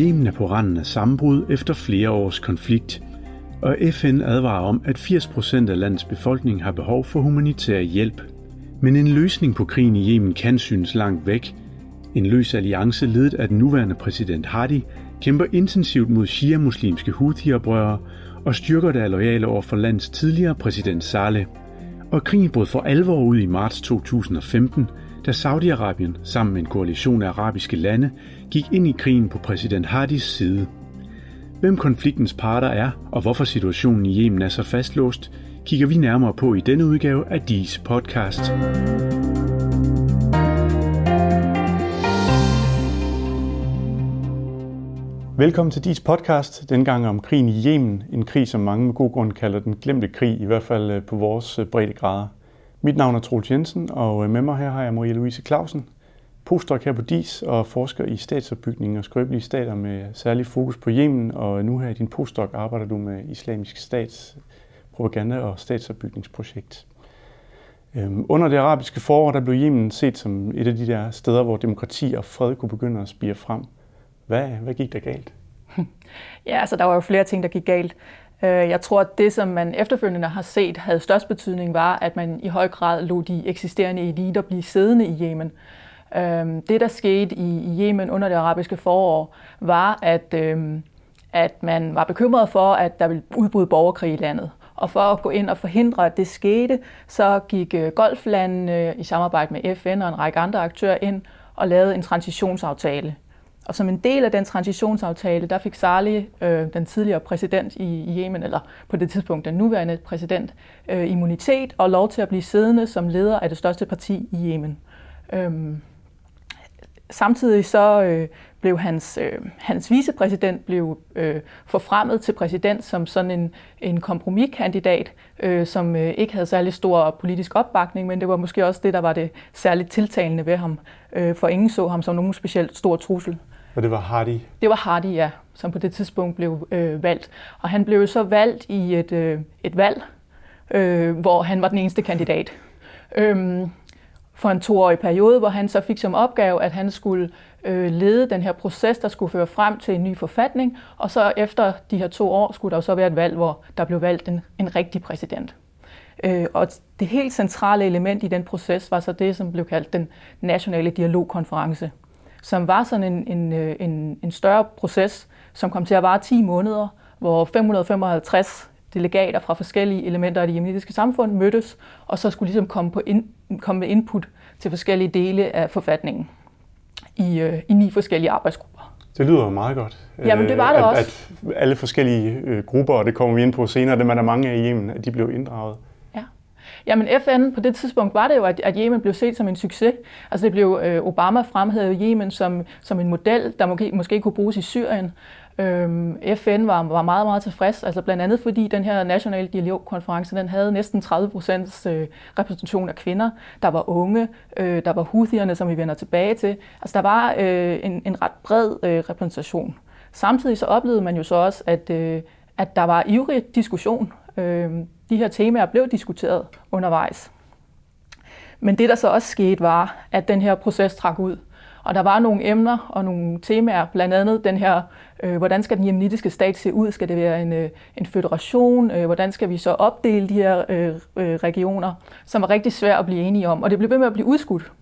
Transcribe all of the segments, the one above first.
Yemen er på randen af sammenbrud efter flere års konflikt, og FN advarer om, at 80% af landets befolkning har behov for humanitær hjælp. Men en løsning på krigen i Yemen kan synes langt væk. En løs alliance ledet af den nuværende præsident Hadi kæmper intensivt mod shia-muslimske Houthi-oprørere og styrker der lojale over for landets tidligere præsident Saleh. Og krigen brød for alvor ud i marts 2015, da Saudi-Arabien sammen med en koalition af arabiske lande gik ind i krigen på præsident Hardis side. Hvem konfliktens parter er, og hvorfor situationen i Yemen er så fastlåst, kigger vi nærmere på i denne udgave af DIS podcast. Velkommen til DIS podcast, denne gang om krigen i Yemen, en krig, som mange med god grund kalder den glemte krig, i hvert fald øh, på vores øh, breddegrader. Mit navn er Troels Jensen, og øh, med mig her har jeg Marie-Louise Clausen, postdoc her på DIS og forsker i statsopbygning og skrøbelige stater med særlig fokus på Yemen, og nu her i din postdoc arbejder du med islamisk stats propaganda- og statsopbygningsprojekt. Øhm, under det arabiske forår, der blev Yemen set som et af de der steder, hvor demokrati og fred kunne begynde at spire frem. Hvad, hvad gik der galt? Ja, altså der var jo flere ting, der gik galt. Øh, jeg tror, at det, som man efterfølgende har set, havde størst betydning, var, at man i høj grad lod de eksisterende eliter blive siddende i Yemen. Øhm, det, der skete i Yemen under det arabiske forår, var, at, øhm, at man var bekymret for, at der ville udbryde borgerkrig i landet. Og for at gå ind og forhindre, at det skete, så gik øh, golflandene i samarbejde med FN og en række andre aktører ind og lavede en transitionsaftale. Og som en del af den transitionsaftale, der fik Salih, øh, den tidligere præsident i, i Yemen, eller på det tidspunkt den nuværende præsident, øh, immunitet og lov til at blive siddende som leder af det største parti i Yemen. Øhm, samtidig så øh, blev hans, øh, hans vicepræsident blev øh, forfremmet til præsident som sådan en, en kompromiskandidat, øh, som øh, ikke havde særlig stor politisk opbakning, men det var måske også det, der var det særligt tiltalende ved ham, øh, for ingen så ham som nogen specielt stor trussel. Og det var Hardy? Det var Hardy, ja, som på det tidspunkt blev øh, valgt. Og han blev så valgt i et, øh, et valg, øh, hvor han var den eneste kandidat. Øhm, for en toårig periode, hvor han så fik som opgave, at han skulle øh, lede den her proces, der skulle føre frem til en ny forfatning, og så efter de her to år skulle der jo så være et valg, hvor der blev valgt en, en rigtig præsident. Øh, og det helt centrale element i den proces var så det, som blev kaldt den nationale dialogkonference, som var sådan en, en, øh, en, en større proces, som kom til at vare 10 måneder, hvor 555 delegater fra forskellige elementer af det jemenitiske samfund mødtes, og så skulle ligesom komme, på in, komme med input til forskellige dele af forfatningen i, øh, i ni forskellige arbejdsgrupper. Det lyder jo meget godt. Jamen det var det at, også. At alle forskellige øh, grupper, og det kommer vi ind på senere, dem er der mange af i Yemen, at de blev inddraget. Ja. Jamen FN på det tidspunkt var det jo, at, at Yemen blev set som en succes. Altså det blev øh, Obama fremhævet Yemen som, som en model, der måske, måske kunne bruges i Syrien. Øhm, FN var, var meget, meget tilfreds, altså blandt andet fordi den her nationale dialogkonference, den havde næsten 30 procents øh, repræsentation af kvinder. Der var unge, øh, der var Houthierne, som vi vender tilbage til. Altså der var øh, en, en ret bred øh, repræsentation. Samtidig så oplevede man jo så også, at, øh, at der var ivrig diskussion. Øh, de her temaer blev diskuteret undervejs. Men det, der så også skete, var, at den her proces trak ud. Og der var nogle emner og nogle temaer, blandt andet den her, øh, hvordan skal den jemenitiske stat se ud? Skal det være en, øh, en federation? Øh, hvordan skal vi så opdele de her øh, øh, regioner, som var rigtig svært at blive enige om? Og det blev ved med at blive udskudt.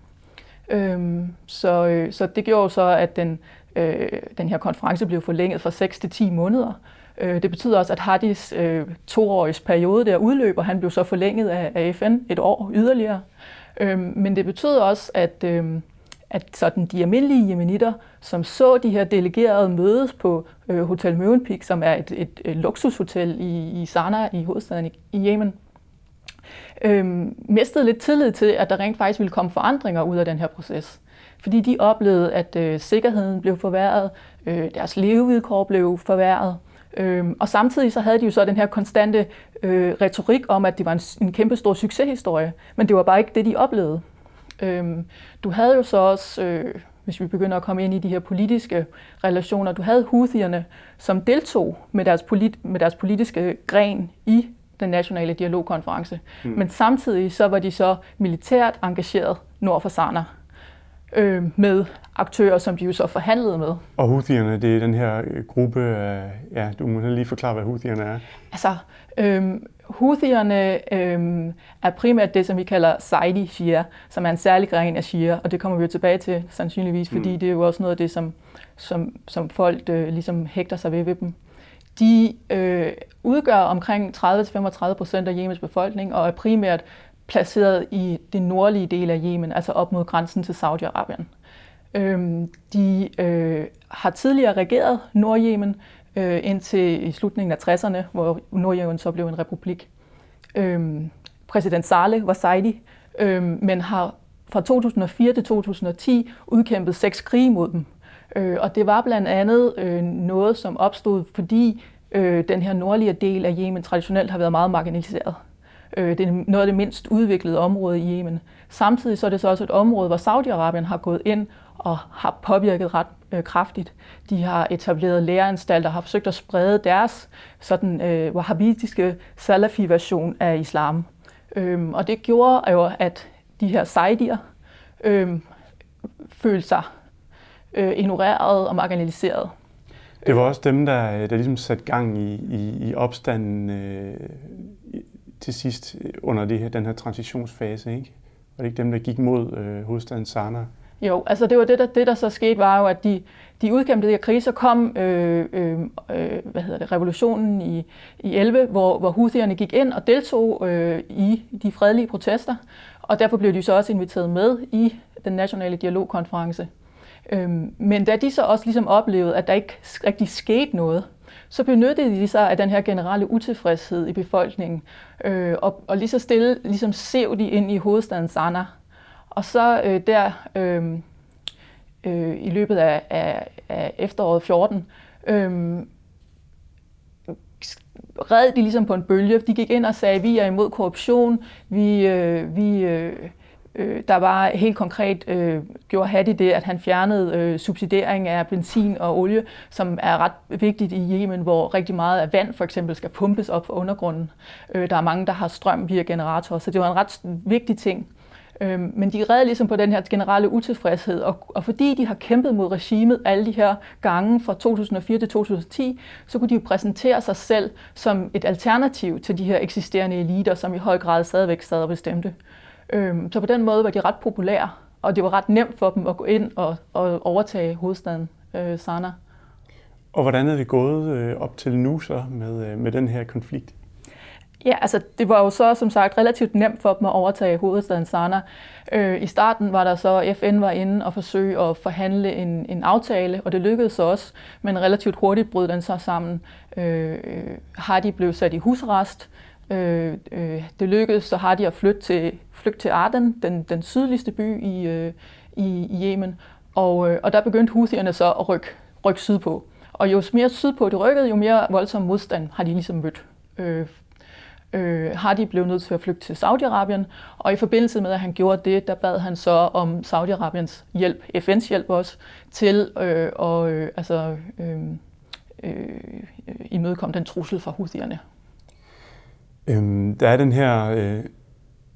Øh, så, øh, så det gjorde så, at den, øh, den her konference blev forlænget fra 6 til 10 måneder. Øh, det betyder også, at Hardis øh, toårige periode der udløber. Han blev så forlænget af, af FN et år yderligere. Øh, men det betyder også, at øh, at sådan de almindelige jemenitter, som så de her delegerede mødes på øh, Hotel Mövenpick, som er et, et, et luksushotel i, i Sanaa i hovedstaden i, i Yemen, øh, mistede lidt tillid til, at der rent faktisk ville komme forandringer ud af den her proces. Fordi de oplevede, at øh, sikkerheden blev forværret, øh, deres levevilkår blev forværret, øh, og samtidig så havde de jo så den her konstante øh, retorik om, at det var en, en kæmpe stor succeshistorie, men det var bare ikke det, de oplevede. Øhm, du havde jo så også, øh, hvis vi begynder at komme ind i de her politiske relationer, du havde Houthierne, som deltog med deres, polit- med deres politiske gren i den nationale dialogkonference. Mm. Men samtidig så var de så militært engageret nord for Sanaa. Øh, med aktører, som de jo så forhandlede med. Og Houthierne, det er den her øh, gruppe af, ja, du må lige forklare, hvad Houthierne er. Altså, øh, Houthierne øh, er primært det, som vi kalder Saidi Shia, som er en særlig gren af Shia, og det kommer vi jo tilbage til sandsynligvis, fordi mm. det er jo også noget af det, som, som, som folk øh, ligesom hægter sig ved ved dem. De øh, udgør omkring 30-35 procent af Yemens befolkning og er primært placeret i den nordlige del af Yemen, altså op mod grænsen til Saudi-Arabien. Øhm, de øh, har tidligere regeret Nordjemen øh, indtil i slutningen af 60'erne, hvor Nordjemen så blev en republik. Øhm, præsident Saleh var Saidi, øhm, men har fra 2004 til 2010 udkæmpet seks krige mod dem. Øh, og det var blandt andet øh, noget, som opstod, fordi øh, den her nordlige del af Yemen traditionelt har været meget marginaliseret. Øh, det er noget af det mindst udviklede område i Yemen. Samtidig så er det så også et område, hvor Saudi-Arabien har gået ind og har påvirket ret øh, kraftigt. De har etableret læreanstalter, har forsøgt at sprede deres sådan øh, wahhabitiske salafi-version af islam. Øhm, og det gjorde jo, at de her sejdier øh, følte sig øh, ignoreret og marginaliseret. Det var også dem, der, der ligesom satte gang i, i, i opstanden øh, til sidst øh, under det her, den her transitionsfase, ikke? Var det ikke dem, der gik mod øh, hovedstaden Sanaa? Jo, altså det var det, der, det, der så skete, var jo, at de, de udkæmpede de her kriser, kom øh, øh, øh, hvad hedder det, revolutionen i, i 11, hvor, hvor Houthierne gik ind og deltog øh, i de fredelige protester, og derfor blev de så også inviteret med i den nationale dialogkonference. Øh, men da de så også ligesom oplevede, at der ikke rigtig skete noget, så benyttede de sig af den her generelle utilfredshed i befolkningen, øh, og, og lige så stille ligesom sev de ind i hovedstaden Sanaa. Og så øh, der øh, øh, i løbet af, af, af efteråret 14, øh, red de ligesom på en bølge. De gik ind og sagde, vi er imod korruption, vi, øh, vi øh, Øh, der var helt konkret, øh, gjorde Hadi det, at han fjernede øh, subsidiering af benzin og olie, som er ret vigtigt i Yemen, hvor rigtig meget af vand for eksempel skal pumpes op fra undergrunden. Øh, der er mange, der har strøm via generatorer, så det var en ret vigtig ting. Øh, men de redde ligesom på den her generelle utilfredshed, og, og fordi de har kæmpet mod regimet alle de her gange fra 2004 til 2010, så kunne de jo præsentere sig selv som et alternativ til de her eksisterende eliter, som i høj grad stadigvæk sad og bestemte. Øhm, så på den måde var de ret populære, og det var ret nemt for dem at gå ind og, og overtage hovedstaden øh, Sanaa. Og hvordan er det gået øh, op til nu så med, øh, med den her konflikt? Ja, altså det var jo så som sagt relativt nemt for dem at overtage hovedstaden Sanaa. Øh, I starten var der så, FN var inde og forsøge at forhandle en, en aftale, og det lykkedes så også, men relativt hurtigt brød den så sammen. Øh, Hadi blev sat i husarrest, øh, øh, det lykkedes så Hadi at flytte til flygte til Aden, den, den sydligste by i, øh, i, i Yemen. Og, øh, og der begyndte Houthierne så at rykke, rykke sydpå. Og jo mere sydpå det rykkede, jo mere voldsom modstand har de ligesom mødt. Øh, øh, Hadi blev nødt til at flygte til Saudi-Arabien, og i forbindelse med, at han gjorde det, der bad han så om Saudi-Arabiens hjælp, FN's hjælp også, til øh, at øh, altså, øh, øh, imødekomme den trussel fra Houthierne. Øhm, der er den her øh,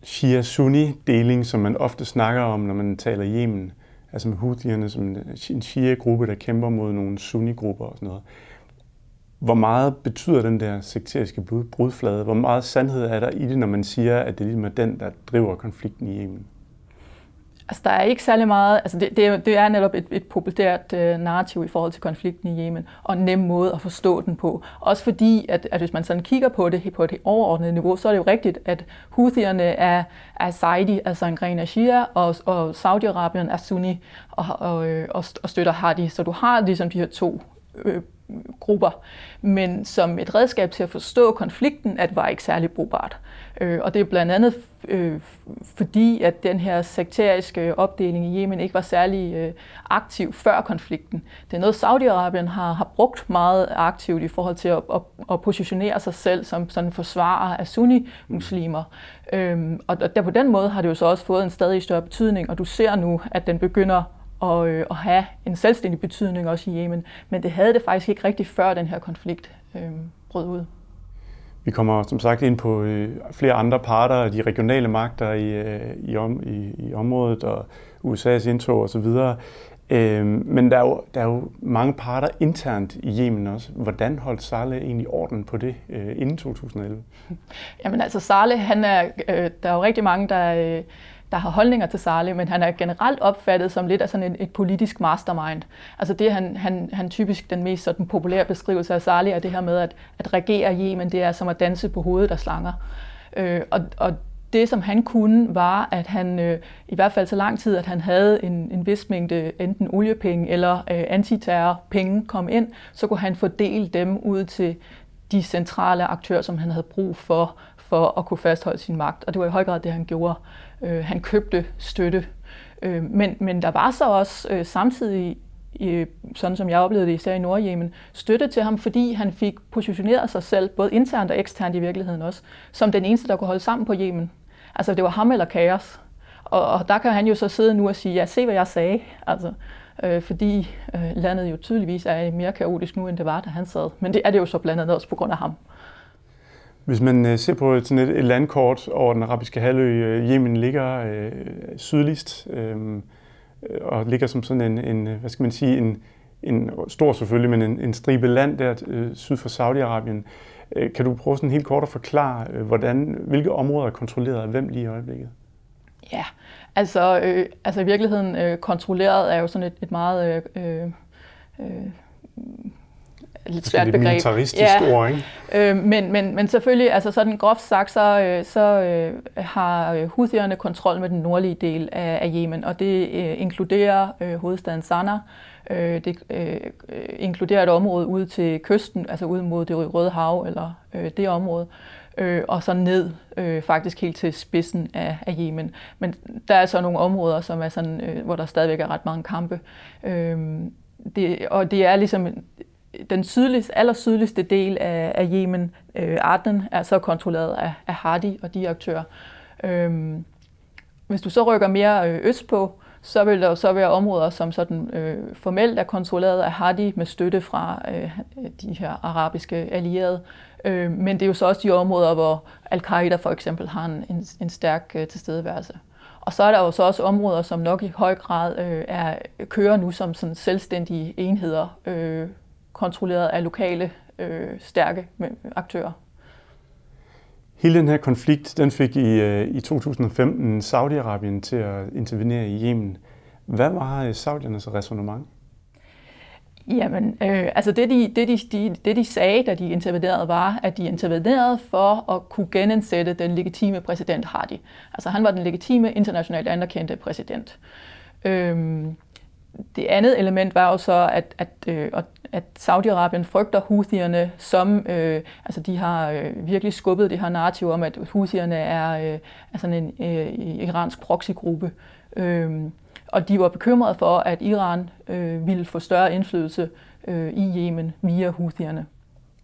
Shia-Sunni-deling, som man ofte snakker om, når man taler Yemen. Altså med Houthierne som en Shia-gruppe, der kæmper mod nogle Sunni-grupper og sådan noget. Hvor meget betyder den der sekteriske brudflade? Hvor meget sandhed er der i det, når man siger, at det ligesom er den, der driver konflikten i Yemen? Altså, der er ikke særlig meget, altså det, det, er, det er netop et, et populært øh, narrativ i forhold til konflikten i Yemen, og en nem måde at forstå den på. Også fordi, at, at hvis man sådan kigger på det på et overordnet niveau, så er det jo rigtigt, at Houthierne er, er Saidi, altså en gren af Shia, og, og Saudi-Arabien er Sunni og, og, øh, og, og støtter Hadi. Så du har ligesom de her to øh, grupper. Men som et redskab til at forstå konflikten, at det var ikke særlig brugbart. Øh, og det er blandt andet øh, fordi, at den her sekteriske opdeling i Yemen ikke var særlig øh, aktiv før konflikten. Det er noget, Saudi-Arabien har, har brugt meget aktivt i forhold til at, at, at positionere sig selv som sådan forsvarer af sunni-muslimer. Øhm, og der på den måde har det jo så også fået en stadig større betydning, og du ser nu, at den begynder at, øh, at have en selvstændig betydning også i Yemen. Men det havde det faktisk ikke rigtig før den her konflikt øh, brød ud. Vi kommer som sagt ind på øh, flere andre parter de regionale magter i, øh, i, om, i, i området, og USA's indtog osv. Øh, men der er, jo, der er jo mange parter internt i Yemen også. Hvordan holdt Saleh egentlig orden på det øh, inden 2011? Jamen altså Saleh, han er, øh, der er jo rigtig mange, der, øh, der har holdninger til Saleh, men han er generelt opfattet som lidt af sådan et, et politisk mastermind. Altså det han, han, han typisk den mest sådan populære beskrivelse af Saleh er det her med, at, at regere Yemen, det er som at danse på hovedet af slanger. Øh, og, og det, som han kunne, var, at han øh, i hvert fald så lang tid, at han havde en, en vis mængde enten oliepenge eller øh, antiterrorpenge kom ind, så kunne han fordele dem ud til de centrale aktører, som han havde brug for, for at kunne fastholde sin magt. Og det var i høj grad det, han gjorde. Øh, han købte støtte. Øh, men, men der var så også øh, samtidig øh, sådan som jeg oplevede det især i Nordjemen, støtte til ham, fordi han fik positioneret sig selv, både internt og eksternt i virkeligheden også, som den eneste, der kunne holde sammen på Yemen. Altså det var ham eller kaos. Og, og der kan han jo så sidde nu og sige, ja, se hvad jeg sagde. Altså, øh, fordi øh, landet jo tydeligvis er mere kaotisk nu, end det var, da han sad. Men det er det jo så blandt andet også på grund af ham. Hvis man øh, ser på sådan et, et landkort over den arabiske halvø, øh, Yemen ligger øh, sydligst øhm, øh, og ligger som sådan en, en øh, hvad skal man sige, en, en stor selvfølgelig, men en, en stribe land der øh, syd for Saudi-Arabien. Øh, kan du prøve sådan helt kort at forklare, øh, hvordan, hvilke områder er kontrolleret af hvem lige i øjeblikket? Ja, altså, øh, altså i virkeligheden øh, kontrolleret er jo sådan et, et meget øh, øh, lidt svært begreb. militaristisk ja. ord, ikke? Øh, men, men, men selvfølgelig, altså sådan groft sagt, så, øh, så øh, har Houthierne kontrol med den nordlige del af, af Yemen, og det øh, inkluderer øh, hovedstaden Sanaa, Øh, det øh, inkluderer et område ud til kysten, altså ud mod det Røde Hav, eller øh, det område, øh, og så ned øh, faktisk helt til spidsen af, af Yemen. Men der er så nogle områder, som er sådan, øh, hvor der stadigvæk er ret mange kampe. Øh, det, og det er ligesom den sydligste, aller sydligste del af, af Yemen, øh, Aden, er så kontrolleret af, af Hadi og de aktører. Øhm, hvis du så rykker mere øh, østpå, så vil der jo så være områder, som sådan øh, formelt er kontrolleret af Hadi med støtte fra øh, de her arabiske allierede. Øh, men det er jo så også de områder, hvor al-Qaida for eksempel har en, en, en stærk øh, tilstedeværelse. Og så er der jo så også områder, som nok i høj grad øh, er, kører nu som sådan selvstændige enheder, øh, kontrolleret af lokale øh, stærke aktører. Hele den her konflikt, den fik i, øh, i 2015 Saudi-Arabien til at intervenere i Yemen. Hvad var øh, saudiernes resonemang? Jamen, øh, altså det de, det, de, de, det de sagde, da de intervenerede, var, at de intervenerede for at kunne genindsætte den legitime præsident Hadi. Altså han var den legitime, internationalt anerkendte præsident. Øhm, det andet element var jo så, at, at, øh, at Saudi-Arabien frygter Houthierne, som øh, altså de har øh, virkelig skubbet det her narrativ om, at Houthierne er, øh, er sådan en øh, iransk proxygruppe. Øh, og de var bekymrede for, at Iran øh, ville få større indflydelse øh, i Yemen via Houthierne.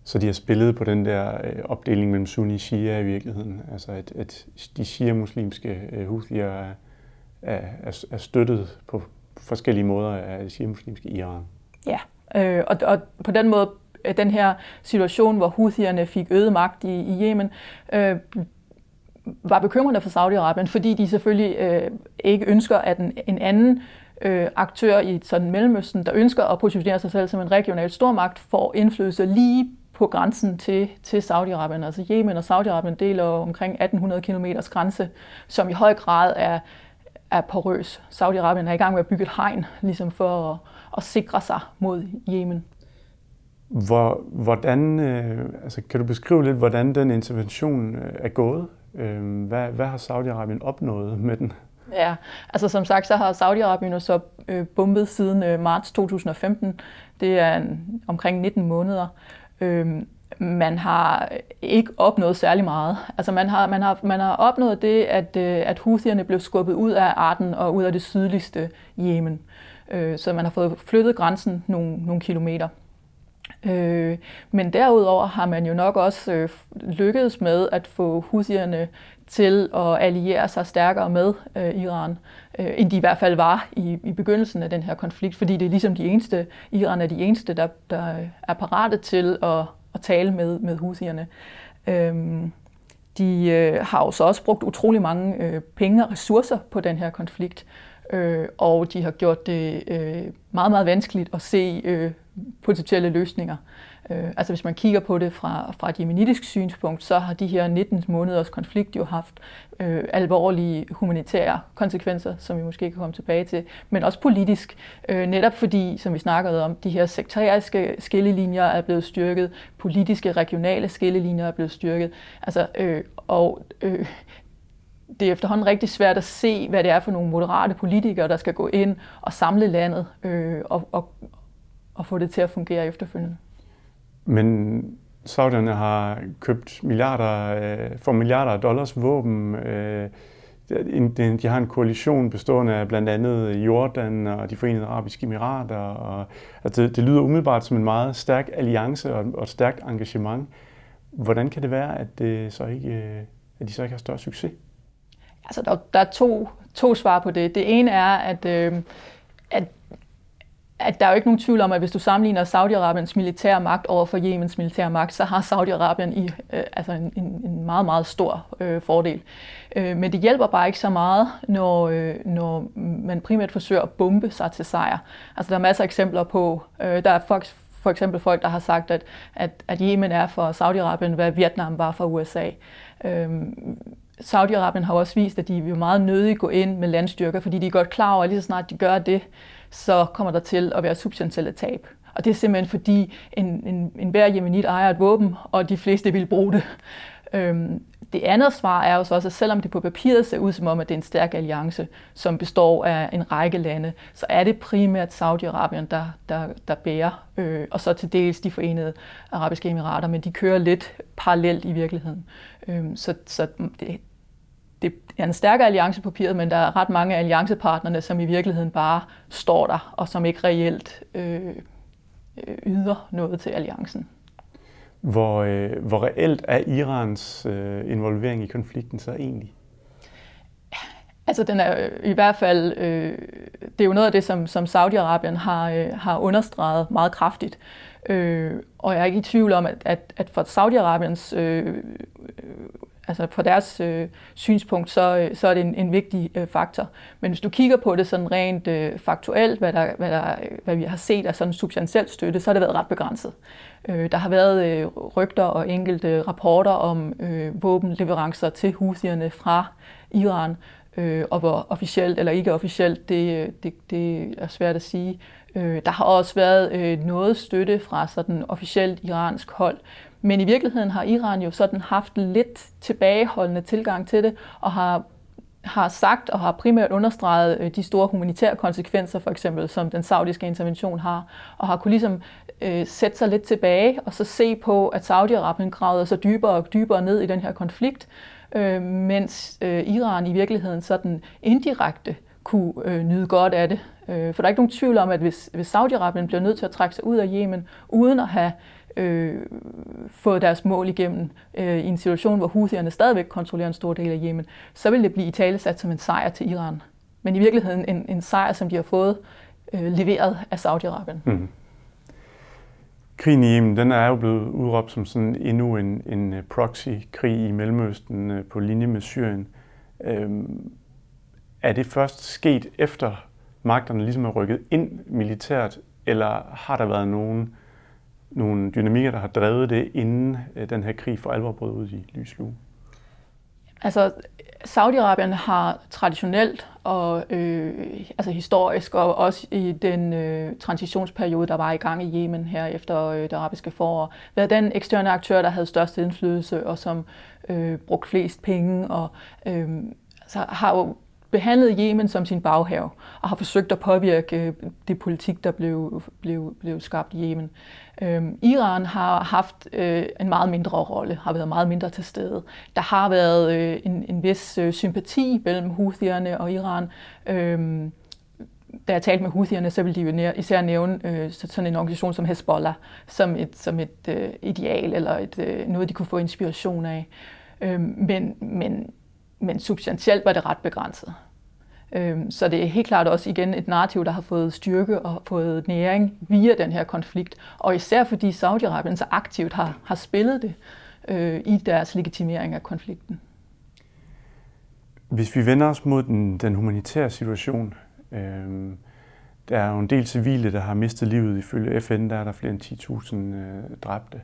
Så de har spillet på den der øh, opdeling mellem sunni og shia i virkeligheden? Altså at, at de shia-muslimske øh, Houthier er, er, er støttet på forskellige måder af shia-muslimske Iran? Ja, øh, og, og på den måde øh, den her situation, hvor Houthierne fik øget magt i, i Yemen, øh, var bekymrende for Saudi-Arabien, fordi de selvfølgelig øh, ikke ønsker, at en, en anden øh, aktør i sådan Mellemøsten, der ønsker at positionere sig selv som en regional stormagt, får indflydelse lige på grænsen til, til Saudi-Arabien. Altså Yemen og Saudi-Arabien deler omkring 1800 km grænse, som i høj grad er, er porøs. Saudi-Arabien er i gang med at bygge et hegn, ligesom for at, at sikre sig mod Yemen. Hvor, hvordan, øh, altså, kan du beskrive lidt, hvordan den intervention øh, er gået? Øh, hvad, hvad har Saudi-Arabien opnået med den? Ja, altså som sagt, så har Saudi-Arabien så øh, bombet siden øh, marts 2015. Det er en, omkring 19 måneder. Øh, man har ikke opnået særlig meget. Altså man har, man har, man har opnået det, at, øh, at Houthierne blev skubbet ud af Arden og ud af det sydligste Yemen. Øh, så man har fået flyttet grænsen nogle, nogle kilometer. Øh, men derudover har man jo nok også øh, lykkedes med at få husierne til at alliere sig stærkere med øh, Iran, øh, end de i hvert fald var i, i begyndelsen af den her konflikt, fordi det er ligesom de eneste, Iran er de eneste, der, der er parate til at, at tale med, med husierne. Øhm, de øh, har jo så også brugt utrolig mange øh, penge og ressourcer på den her konflikt. øh, og de har gjort det øh, meget, meget vanskeligt at se øh, potentielle løsninger. Øh, altså hvis man kigger på det fra, fra et jemenitisk synspunkt, så har de her 19 måneders konflikt jo haft øh, alvorlige humanitære konsekvenser, som vi måske kan komme tilbage til, men også politisk, øh, netop fordi, som vi snakkede om, de her sektoriske skillelinjer er blevet styrket, politiske, regionale skillelinjer er blevet styrket, altså, øh, og øh, det er efterhånden rigtig svært at se, hvad det er for nogle moderate politikere, der skal gå ind og samle landet øh, og, og, og få det til at fungere efterfølgende. Men Saudierne har købt milliarder, øh, for milliarder af dollars våben. Øh, de har en koalition bestående af blandt andet Jordan og de forenede arabiske emirater. Og, altså det, det lyder umiddelbart som en meget stærk alliance og, og et stærkt engagement. Hvordan kan det være, at, det så ikke, øh, at de så ikke har større succes? Altså, der, der er to, to svar på det. Det ene er, at, øh, at at der er jo ikke nogen tvivl om, at hvis du sammenligner Saudi-Arabiens militære magt over for Jemens militære magt, så har Saudi-Arabien i, øh, altså en, en meget, meget stor øh, fordel. Øh, men det hjælper bare ikke så meget, når, øh, når man primært forsøger at bombe sig til sejr. Altså der er masser af eksempler på, øh, der er folk, for eksempel folk, der har sagt, at, at, at Yemen er for Saudi-Arabien, hvad Vietnam var for USA. Øh, Saudi-Arabien har også vist, at de vil meget nødig gå ind med landstyrker, fordi de er godt klar over, at lige så snart de gør det, så kommer der til at være substantielle tab. Og det er simpelthen fordi, en, en, en hver jemenit ejer et våben, og de fleste vil bruge det. Øhm, det andet svar er jo så også, at selvom det på papiret ser ud som om, at det er en stærk alliance, som består af en række lande, så er det primært Saudi-Arabien, der, der, der bærer, øh, og så til dels de forenede arabiske emirater, men de kører lidt parallelt i virkeligheden. Øh, så så det, det er en stærkere alliance på papiret, men der er ret mange af alliancepartnerne, som i virkeligheden bare står der, og som ikke reelt øh, øh, yder noget til alliancen. Hvor, øh, hvor reelt er Irans øh, involvering i konflikten så egentlig? Altså den er øh, i hvert fald, øh, det er jo noget af det, som, som Saudi-Arabien har, øh, har understreget meget kraftigt. Øh, og jeg er ikke i tvivl om, at, at, at for Saudi-Arabiens øh, altså fra deres øh, synspunkt, så, øh, så er det en, en vigtig øh, faktor. Men hvis du kigger på det sådan rent øh, faktuelt, hvad, der, hvad, der, øh, hvad vi har set af sådan substantiel støtte, så har det været ret begrænset. Øh, der har været øh, rygter og enkelte rapporter om øh, våbenleverancer til husierne fra Iran, øh, og hvor officielt eller ikke officielt, det, øh, det, det er svært at sige. Øh, der har også været øh, noget støtte fra sådan officielt iransk hold, men i virkeligheden har Iran jo sådan haft lidt tilbageholdende tilgang til det, og har har sagt og har primært understreget øh, de store humanitære konsekvenser, for eksempel, som den saudiske intervention har, og har kunne ligesom øh, sætte sig lidt tilbage og så se på, at Saudi-Arabien gravede sig dybere og dybere ned i den her konflikt, øh, mens øh, Iran i virkeligheden sådan indirekte kunne øh, nyde godt af det. Øh, for der er ikke nogen tvivl om, at hvis, hvis Saudi-Arabien bliver nødt til at trække sig ud af Yemen, uden at have øh, øh, fået deres mål igennem øh, i en situation, hvor Houthierne stadigvæk kontrollerer en stor del af Yemen, så vil det blive i tale sat som en sejr til Iran. Men i virkeligheden en, en sejr, som de har fået øh, leveret af Saudi-Arabien. Mm. Krigen i Yemen, den er jo blevet udråbt som sådan endnu en, en øh, proxy-krig i Mellemøsten øh, på linje med Syrien. Øhm, er det først sket efter magterne ligesom er rykket ind militært, eller har der været nogen nogle dynamikker, der har drevet det, inden øh, den her krig for alvor brød ud i lyslue? Altså, Saudi-Arabien har traditionelt og øh, altså historisk og også i den øh, transitionsperiode, der var i gang i Yemen her efter øh, det arabiske forår, været den eksterne aktør, der havde størst indflydelse og som øh, brugte flest penge og øh, altså, har jo behandlet Yemen som sin baghave og har forsøgt at påvirke øh, det politik, der blev, blev, blev skabt i Yemen. Øhm, Iran har haft øh, en meget mindre rolle, har været meget mindre til stede. Der har været øh, en, en vis øh, sympati mellem Houthierne og Iran. Øhm, da jeg talte med Houthierne, så ville de jo især nævne øh, sådan en organisation som Hezbollah som et, som et øh, ideal eller et, øh, noget, de kunne få inspiration af. Øh, men, men men substantielt var det ret begrænset. Øhm, så det er helt klart også igen et narrativ, der har fået styrke og fået næring via den her konflikt, og især fordi Saudi-Arabien så aktivt har, har spillet det øh, i deres legitimering af konflikten. Hvis vi vender os mod den, den humanitære situation, Øh, der er jo en del civile, der har mistet livet. Ifølge FN der er der flere end 10.000 øh, dræbte.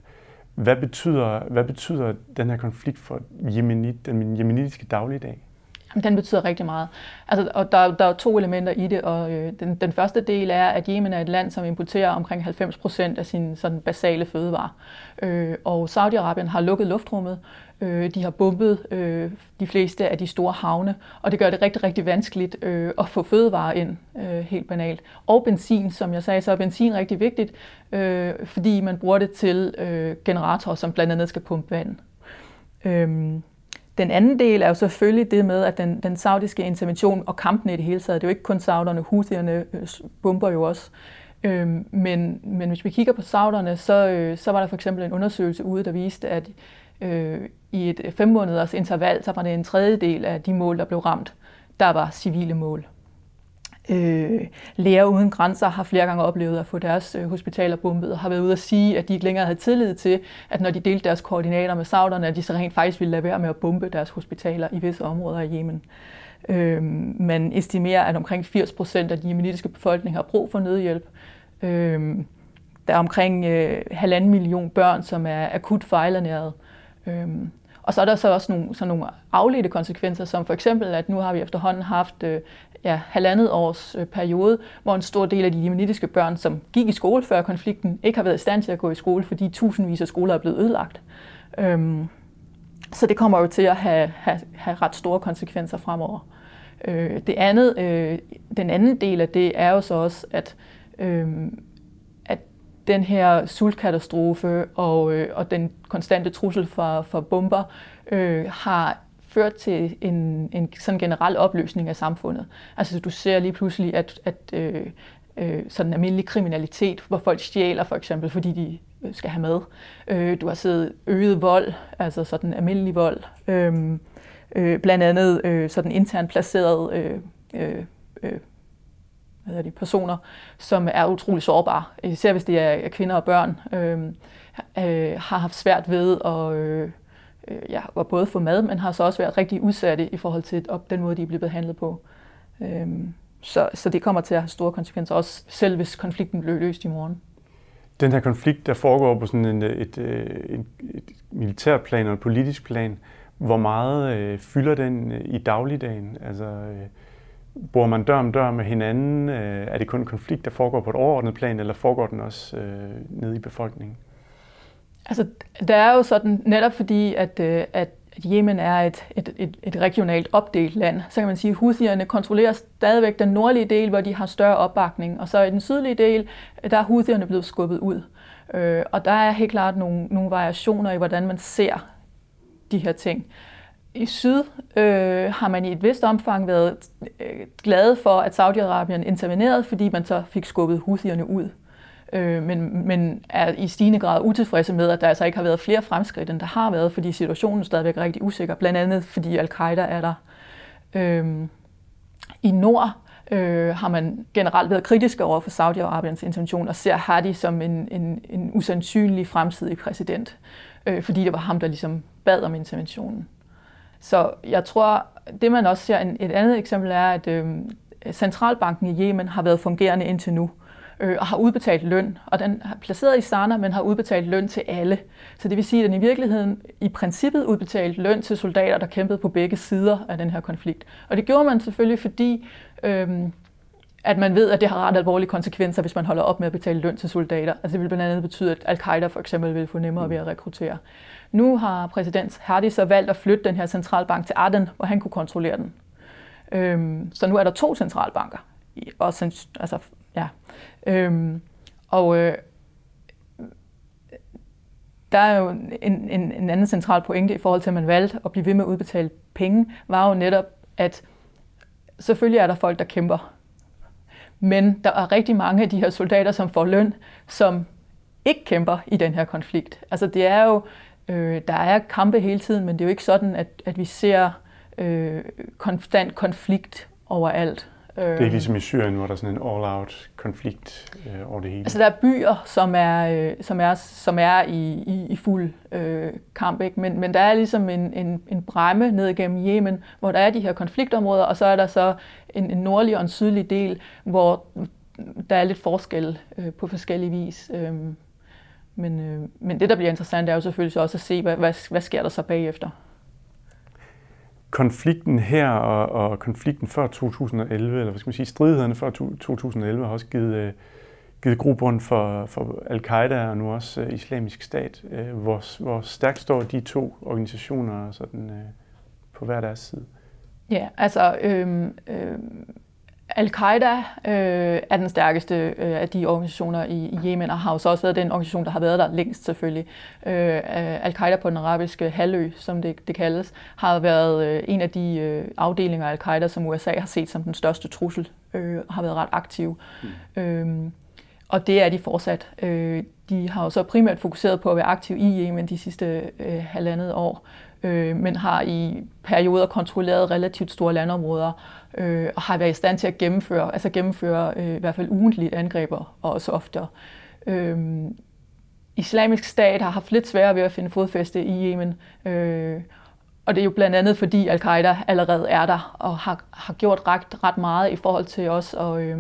Hvad betyder, hvad betyder den her konflikt for Yemenit, den yemenitiske dagligdag? Den betyder rigtig meget. Altså, og der, der er to elementer i det, og øh, den, den første del er, at Yemen er et land, som importerer omkring 90 procent af sine sådan basale fødevarer. Øh, og Saudi-Arabien har lukket luftrummet, øh, de har bombet øh, de fleste af de store havne, og det gør det rigtig, rigtig vanskeligt øh, at få fødevarer ind, øh, helt banalt. Og benzin, som jeg sagde, så er benzin rigtig vigtigt, øh, fordi man bruger det til øh, generatorer, som blandt andet skal pumpe vand. Øh, den anden del er jo selvfølgelig det med, at den, den saudiske intervention og kampen i det hele taget, det er jo ikke kun sauderne, huthierne øh, bomber jo også. Øh, men, men hvis vi kigger på sauderne, så, øh, så var der for eksempel en undersøgelse ude, der viste, at øh, i et fem måneders interval, så var det en tredjedel af de mål, der blev ramt, der var civile mål. Øh, Læger Uden Grænser har flere gange oplevet at få deres øh, hospitaler bombet, og har været ude at sige, at de ikke længere havde tillid til, at når de delte deres koordinater med sauderne, at de så rent faktisk ville lade være med at bombe deres hospitaler i visse områder af Yemen. Øh, man estimerer, at omkring 80 procent af de jemenitiske befolkning har brug for nødhjælp. Øh, der er omkring øh, halvanden million børn, som er akut fejlernæret. Øh, og så er der så også nogle, så nogle afledte konsekvenser, som for eksempel, at nu har vi efterhånden haft øh, ja, halvandet års øh, periode, hvor en stor del af de jemenitiske børn, som gik i skole før konflikten, ikke har været i stand til at gå i skole, fordi tusindvis af skoler er blevet ødelagt. Øhm, så det kommer jo til at have, have, have ret store konsekvenser fremover. Øh, det andet, øh, den anden del af det er jo så også, at, øh, at den her sultkatastrofe og, øh, og den konstante trussel for, for bomber øh, har ført til en, en sådan generel opløsning af samfundet. Altså du ser lige pludselig, at, at øh, øh, sådan almindelig kriminalitet, hvor folk stjæler for eksempel, fordi de øh, skal have mad. Øh, du har set øget vold, altså sådan almindelig vold. Øh, øh, blandt andet øh, sådan internt placeret øh, øh, øh, hvad de, personer, som er utrolig sårbare, især hvis det er kvinder og børn, øh, øh, har haft svært ved at, øh, øh, ja, var både for mad, men har så også været rigtig udsatte i forhold til op, den måde, de er blevet behandlet på. Øhm, så, så det kommer til at have store konsekvenser, også selv hvis konflikten blev løst i morgen. Den her konflikt, der foregår på sådan en, et, øh, et, et, et plan og et politisk plan, hvor meget øh, fylder den øh, i dagligdagen? Altså, øh, bor man dør om dør med hinanden? Øh, er det kun en konflikt, der foregår på et overordnet plan, eller foregår den også øh, nede i befolkningen? Altså, der er jo sådan, netop fordi, øh, at, at Yemen er et, et, et, et regionalt opdelt land, så kan man sige, at Houthierne kontrollerer stadigvæk den nordlige del, hvor de har større opbakning, og så i den sydlige del, der er Houthierne blevet skubbet ud. Øh, og der er helt klart nogle, nogle variationer i, hvordan man ser de her ting. I syd øh, har man i et vist omfang været øh, glade for, at Saudi-Arabien intervenerede, fordi man så fik skubbet Houthierne ud øh, men, men er i stigende grad utilfredse med, at der altså ikke har været flere fremskridt, end der har været, fordi situationen er stadigvæk rigtig usikker, blandt andet fordi al-Qaida er der. Øh, I nord øh, har man generelt været kritisk over for Saudi-Arabiens intention og ser Hadi som en, en, en usandsynlig fremtidig præsident, øh, fordi det var ham, der ligesom bad om interventionen. Så jeg tror, det man også ser, en, et andet eksempel er, at øh, centralbanken i Yemen har været fungerende indtil nu øh, og har udbetalt løn. Og den er placeret i Sana, men har udbetalt løn til alle. Så det vil sige, at den i virkeligheden i princippet udbetalt løn til soldater, der kæmpede på begge sider af den her konflikt. Og det gjorde man selvfølgelig, fordi øh, at man ved, at det har ret alvorlige konsekvenser, hvis man holder op med at betale løn til soldater. Altså det vil blandt andet betyde, at al-Qaida for eksempel vil få nemmere ved at rekruttere. Nu har præsident Hadi så valgt at flytte den her centralbank til Aden, hvor han kunne kontrollere den. Øhm, så nu er der to centralbanker. Og altså Ja. Øhm, og øh, der er jo en, en, en anden central pointe i forhold til, at man valgte at blive ved med at udbetale penge, var jo netop, at selvfølgelig er der folk, der kæmper. Men der er rigtig mange af de her soldater, som får løn, som ikke kæmper i den her konflikt. Altså det er jo, øh, der er kampe hele tiden, men det er jo ikke sådan, at, at vi ser øh, konstant konflikt overalt. Det er ikke ligesom i Syrien, hvor der er sådan en all-out konflikt øh, over det hele. Altså der er byer, som er, øh, som er, som er i, i, i fuld øh, kamp, ikke? Men, men der er ligesom en, en, en bræmme ned igennem Yemen, hvor der er de her konfliktområder, og så er der så en, en nordlig og en sydlig del, hvor der er lidt forskel øh, på forskellige vis. Øh, men, øh, men det, der bliver interessant, er jo selvfølgelig også at se, hvad, hvad, hvad sker der så bagefter konflikten her og, og konflikten før 2011, eller hvad skal man sige, stridighederne før 2011 har også givet, øh, givet grobund for, for al-Qaida og nu også øh, islamisk stat. Øh, hvor, hvor stærkt står de to organisationer sådan, øh, på hver deres side? Ja, altså øh, øh, Al-Qaida øh, er den stærkeste øh, af de organisationer i, i Yemen, og har jo så også været den organisation, der har været der længst selvfølgelig. Øh, Al-Qaida på den arabiske halvø, som det, det kaldes, har været øh, en af de øh, afdelinger af Al-Qaida, som USA har set som den største trussel, øh, har været ret aktiv. Mm. Øh, og det er de fortsat. Øh, de har jo så primært fokuseret på at være aktiv i Yemen de sidste øh, halvandet år, øh, men har i perioder kontrolleret relativt store landområder, øh, og har været i stand til at gennemføre, altså gennemføre øh, i hvert fald ugentligt angreber, og også oftere. Øh, Islamisk stat har haft lidt sværere ved at finde fodfæste i Yemen, øh, og det er jo blandt andet, fordi al-Qaida allerede er der og har, har gjort ret, ret meget i forhold til os at, øh,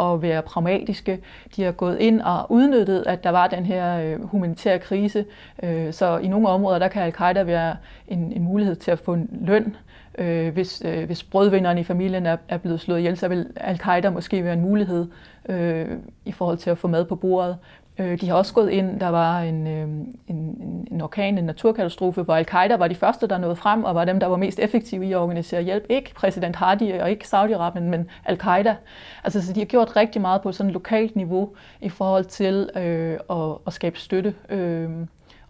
at være pragmatiske. De har gået ind og udnyttet, at der var den her øh, humanitære krise. Øh, så i nogle områder, der kan al-Qaida være en, en mulighed til at få en løn. Øh, hvis, øh, hvis brødvinderen i familien er, er blevet slået ihjel, så vil al-Qaida måske være en mulighed øh, i forhold til at få mad på bordet. Øh, de har også gået ind, der var øh, en, en, en orkan, en naturkatastrofe, hvor al-Qaida var de første, der nåede frem, og var dem, der var mest effektive i at organisere hjælp. Ikke præsident Hadi og ikke Saudi-Arabien, men al-Qaida. Altså, så de har gjort rigtig meget på sådan et lokalt niveau i forhold til øh, at, at skabe støtte øh,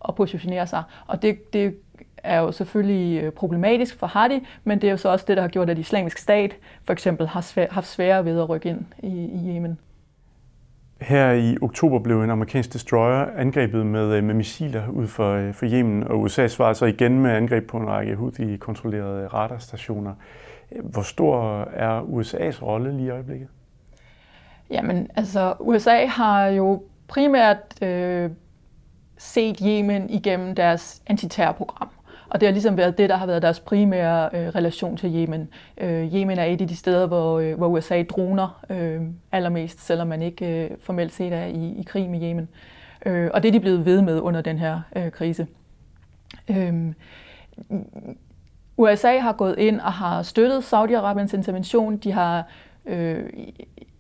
og positionere sig. Og det, det er jo selvfølgelig øh, problematisk for Hadi, men det er jo så også det, der har gjort, at islamisk stat for eksempel har svær, haft sværere ved at rykke ind i, i Yemen. Her i oktober blev en amerikansk destroyer angrebet med, øh, med missiler ud for, øh, for Yemen, og USA svarede så igen med angreb på en række Houthi-kontrollerede radarstationer. Hvor stor er USA's rolle lige i øjeblikket? Jamen, altså USA har jo primært øh, set Yemen igennem deres antiterrorprogram. Og det har ligesom været det, der har været deres primære øh, relation til Yemen. Øh, Yemen er et af de steder, hvor, øh, hvor USA droner øh, allermest, selvom man ikke øh, formelt set er i, i krig med Yemen. Øh, og det er de blevet ved med under den her øh, krise. Øh, USA har gået ind og har støttet Saudi-Arabiens intervention. De har øh,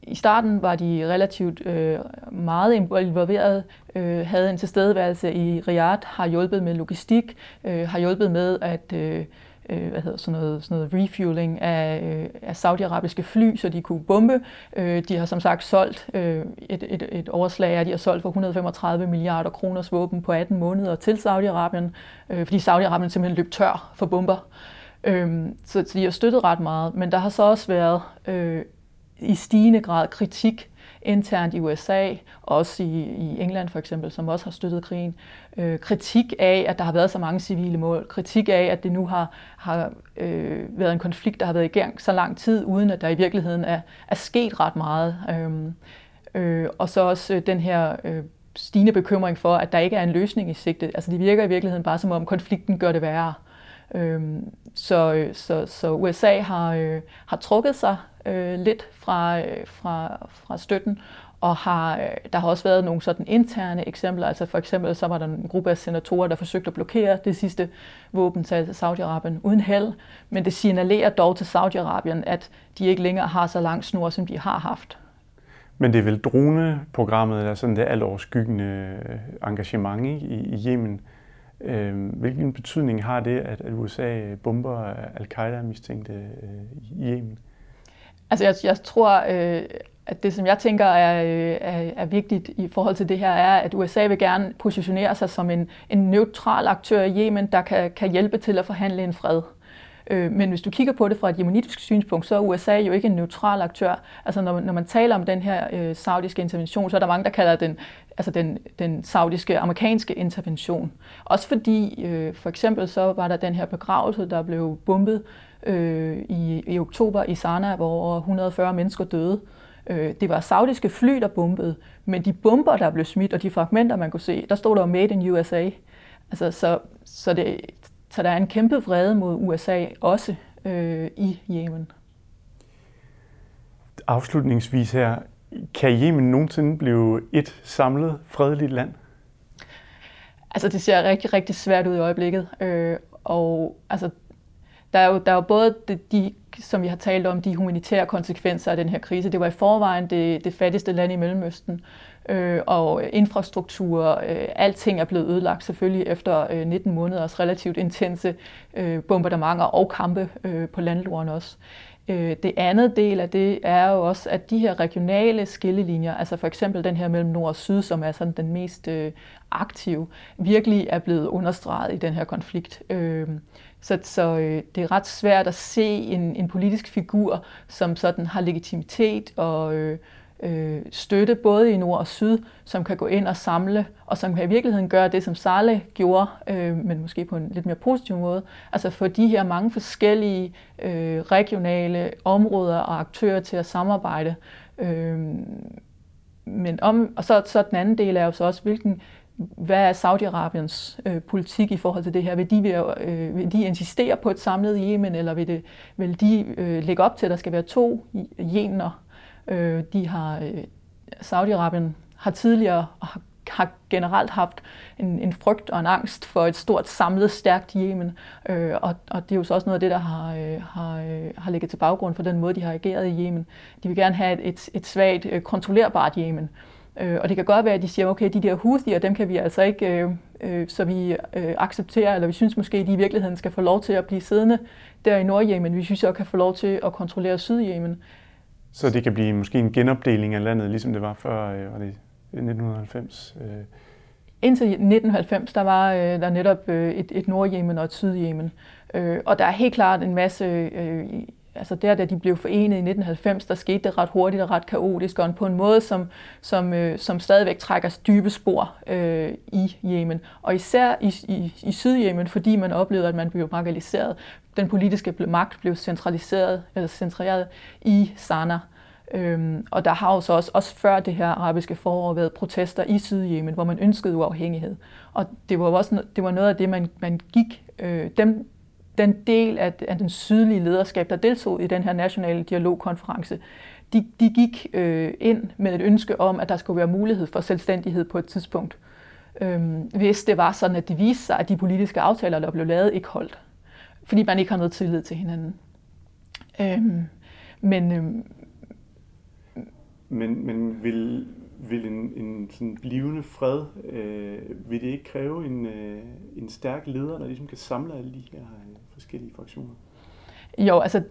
i starten var de relativt øh, meget involveret, øh, havde en tilstedeværelse i Riyadh, har hjulpet med logistik, øh, har hjulpet med at øh, øh, hvad hedder sådan noget, sådan noget refueling af, øh, af saudiarabiske fly, så de kunne bombe. Øh, de har som sagt solgt øh, et, et, et overslag af, de har solgt for 135 milliarder kroners våben på 18 måneder til Saudi-Arabien, øh, fordi Saudi-Arabien simpelthen løb tør for bomber. Øh, så, så de har støttet ret meget, men der har så også været øh, i stigende grad kritik internt i USA, også i, i England for eksempel, som også har støttet krigen. Øh, kritik af, at der har været så mange civile mål. Kritik af, at det nu har, har øh, været en konflikt, der har været i gang så lang tid, uden at der i virkeligheden er, er sket ret meget. Øh, øh, og så også øh, den her øh, stigende bekymring for, at der ikke er en løsning i sigte. Altså det virker i virkeligheden bare som om konflikten gør det værre. Øhm, så, øh, så, så USA har, øh, har trukket sig øh, lidt fra, øh, fra, fra støtten, og har, øh, der har også været nogle sådan interne eksempler. Altså for eksempel så var der en gruppe af senatorer, der forsøgte at blokere det sidste våben til Saudi-Arabien uden held, men det signalerer dog til Saudi-Arabien, at de ikke længere har så lang snor, som de har haft. Men det er vel droneprogrammet, der er sådan det alt overskyggende øh, engagement i, i Yemen. Øh, hvilken betydning har det, at, at USA bomber al-Qaida mistænkte øh, i Yemen? Altså jeg, jeg tror, øh, at det som jeg tænker er, øh, er, er vigtigt i forhold til det her, er, at USA vil gerne positionere sig som en, en neutral aktør i Yemen, der kan, kan hjælpe til at forhandle en fred. Men hvis du kigger på det fra et jemenitisk synspunkt, så er USA jo ikke en neutral aktør. Altså når, når man taler om den her øh, saudiske intervention, så er der mange, der kalder den, altså den, den saudiske amerikanske intervention. Også fordi, øh, for eksempel så var der den her begravelse, der blev bombet øh, i, i oktober i Sanaa, hvor over 140 mennesker døde. Øh, det var saudiske fly, der bombede, men de bomber, der blev smidt, og de fragmenter, man kunne se, der stod der Made in USA. Altså, så, så, det, så der er en kæmpe vrede mod USA også øh, i Yemen. Afslutningsvis her, kan Yemen nogensinde blive et samlet, fredeligt land? Altså, det ser rigtig, rigtig svært ud i øjeblikket. Øh, og altså, der er jo, der er jo både de, de, som vi har talt om, de humanitære konsekvenser af den her krise. Det var i forvejen det, det fattigste land i Mellemøsten, øh, og infrastruktur, øh, alting er blevet ødelagt selvfølgelig efter øh, 19 måneders relativt intense øh, bombardementer og kampe øh, på landloren også. Øh, Øh, det andet del af det er jo også, at de her regionale skillelinjer, altså for eksempel den her mellem nord og syd, som er sådan den mest øh, aktive, virkelig er blevet understreget i den her konflikt. Øh, så, så øh, det er ret svært at se en, en politisk figur, som sådan har legitimitet og øh, støtte både i nord og syd, som kan gå ind og samle, og som kan i virkeligheden gøre det, som Sale gjorde, øh, men måske på en lidt mere positiv måde. Altså få de her mange forskellige øh, regionale områder og aktører til at samarbejde. Øh, men om, og så, så den anden del er jo så også, hvilken hvad er Saudi-Arabiens øh, politik i forhold til det her? Vil de, vil, øh, vil de insistere på et samlet Yemen, eller vil, det, vil de øh, lægge op til, at der skal være to jener Øh, de har, øh, Saudi-Arabien har tidligere har, har generelt haft en, en frygt og en angst for et stort, samlet, stærkt Yemen. Øh, og, og det er jo så også noget af det, der har, øh, har, øh, har ligget til baggrund for den måde, de har ageret i Yemen. De vil gerne have et, et, et svagt, øh, kontrollerbart Yemen. Øh, og det kan godt være, at de siger, okay, de der Houthier, dem kan vi altså ikke, øh, øh, så vi øh, accepterer, eller vi synes måske, at de i virkeligheden skal få lov til at blive siddende der i Nordjemen. Vi synes også kan få lov til at kontrollere Sydjemen. Så det kan blive måske en genopdeling af landet, ligesom det var før øh, var det 1990? Øh. Indtil 1990, der var øh, der netop øh, et, et Nordjemen og et Sydjemen. Øh, og der er helt klart en masse øh, altså der, da de blev forenet i 1990, der skete det ret hurtigt og ret kaotisk, og på en måde, som, som, øh, som stadigvæk trækker dybe spor øh, i Yemen. Og især i, i, i Sydjemen, fordi man oplevede, at man blev marginaliseret. Den politiske magt blev centraliseret, eller centreret i Sanaa. Øhm, og der har jo så også, også før det her arabiske forår været protester i Sydjemen, hvor man ønskede uafhængighed. Og det var også det var noget af det, man, man gik, øh, dem, den del af, af den sydlige lederskab, der deltog i den her nationale dialogkonference, de, de gik øh, ind med et ønske om, at der skulle være mulighed for selvstændighed på et tidspunkt, øh, hvis det var sådan, at det viste sig, at de politiske aftaler, der blev lavet, ikke holdt. Fordi man ikke har noget tillid til hinanden. Øhm, men, øhm, men, men vil, vil en, en sådan blivende fred, øh, vil det ikke kræve en, øh, en stærk leder, der ligesom kan samle alle de her øh, forskellige fraktioner? Jo, altså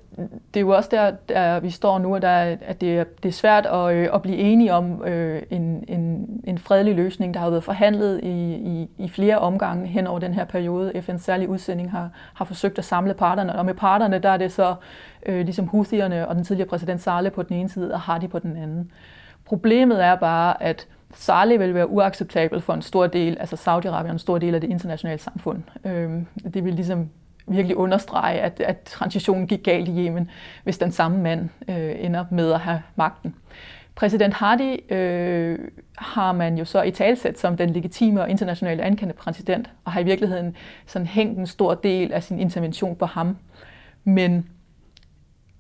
det er jo også der, der vi står nu, der, at det er, det er svært at, øh, at blive enige om øh, en, en, en fredelig løsning, der har været forhandlet i, i, i flere omgange hen over den her periode. FN's særlige udsending har, har forsøgt at samle parterne, og med parterne der er det så øh, ligesom Houthierne og den tidligere præsident Saleh på den ene side, og Hadi på den anden. Problemet er bare, at Saleh vil være uacceptabel for en stor del, altså Saudi-Arabien, en stor del af det internationale samfund. Øh, det vil ligesom virkelig understrege, at, at transitionen gik galt i Yemen, hvis den samme mand øh, ender med at have magten. Præsident Hadi øh, har man jo så i talsæt som den legitime og internationale ankendte præsident, og har i virkeligheden sådan hængt en stor del af sin intervention på ham. Men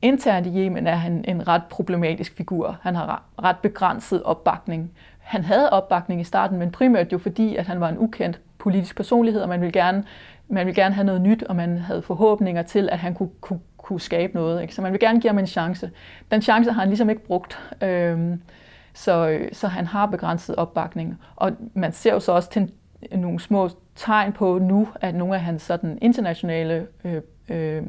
internt i Yemen er han en ret problematisk figur. Han har ret begrænset opbakning. Han havde opbakning i starten, men primært jo fordi, at han var en ukendt politisk personlighed, og man ville gerne man vil gerne have noget nyt, og man havde forhåbninger til, at han kunne, kunne, kunne skabe noget. Ikke? Så man vil gerne give ham en chance. Den chance har han ligesom ikke brugt. Øhm, så, øh, så han har begrænset opbakning. Og man ser jo så også til nogle små tegn på nu, at nogle af hans sådan internationale øh, øh,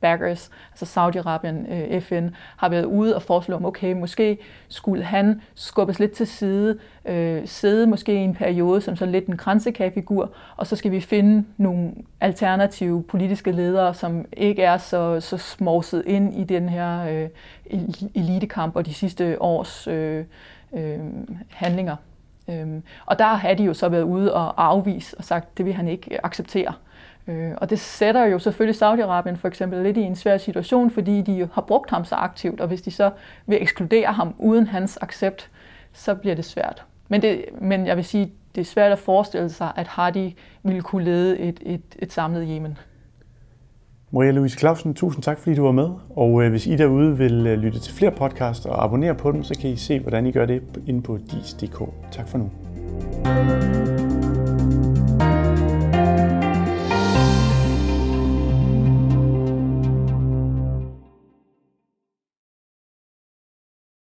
backers, altså Saudi-Arabien, øh, FN, har været ude og foreslå, om okay, måske skulle han skubbes lidt til side, øh, sidde måske i en periode som sådan lidt en grænsekagefigur, og så skal vi finde nogle alternative politiske ledere, som ikke er så, så smorset ind i den her øh, elitekamp og de sidste års øh, øh, handlinger. Øhm, og der har de jo så været ude og afvise og sagt, det vil han ikke acceptere. Øh, og det sætter jo selvfølgelig Saudi-Arabien for eksempel lidt i en svær situation, fordi de har brugt ham så aktivt, og hvis de så vil ekskludere ham uden hans accept, så bliver det svært. Men, det, men jeg vil sige, det er svært at forestille sig, at Hadi ville kunne lede et, et, et samlet Yemen. Maria Louise Clausen, tusind tak, fordi du var med. Og øh, hvis I derude vil øh, lytte til flere podcasts og abonnere på dem, så kan I se, hvordan I gør det inde på dis.dk. Tak for nu. thank you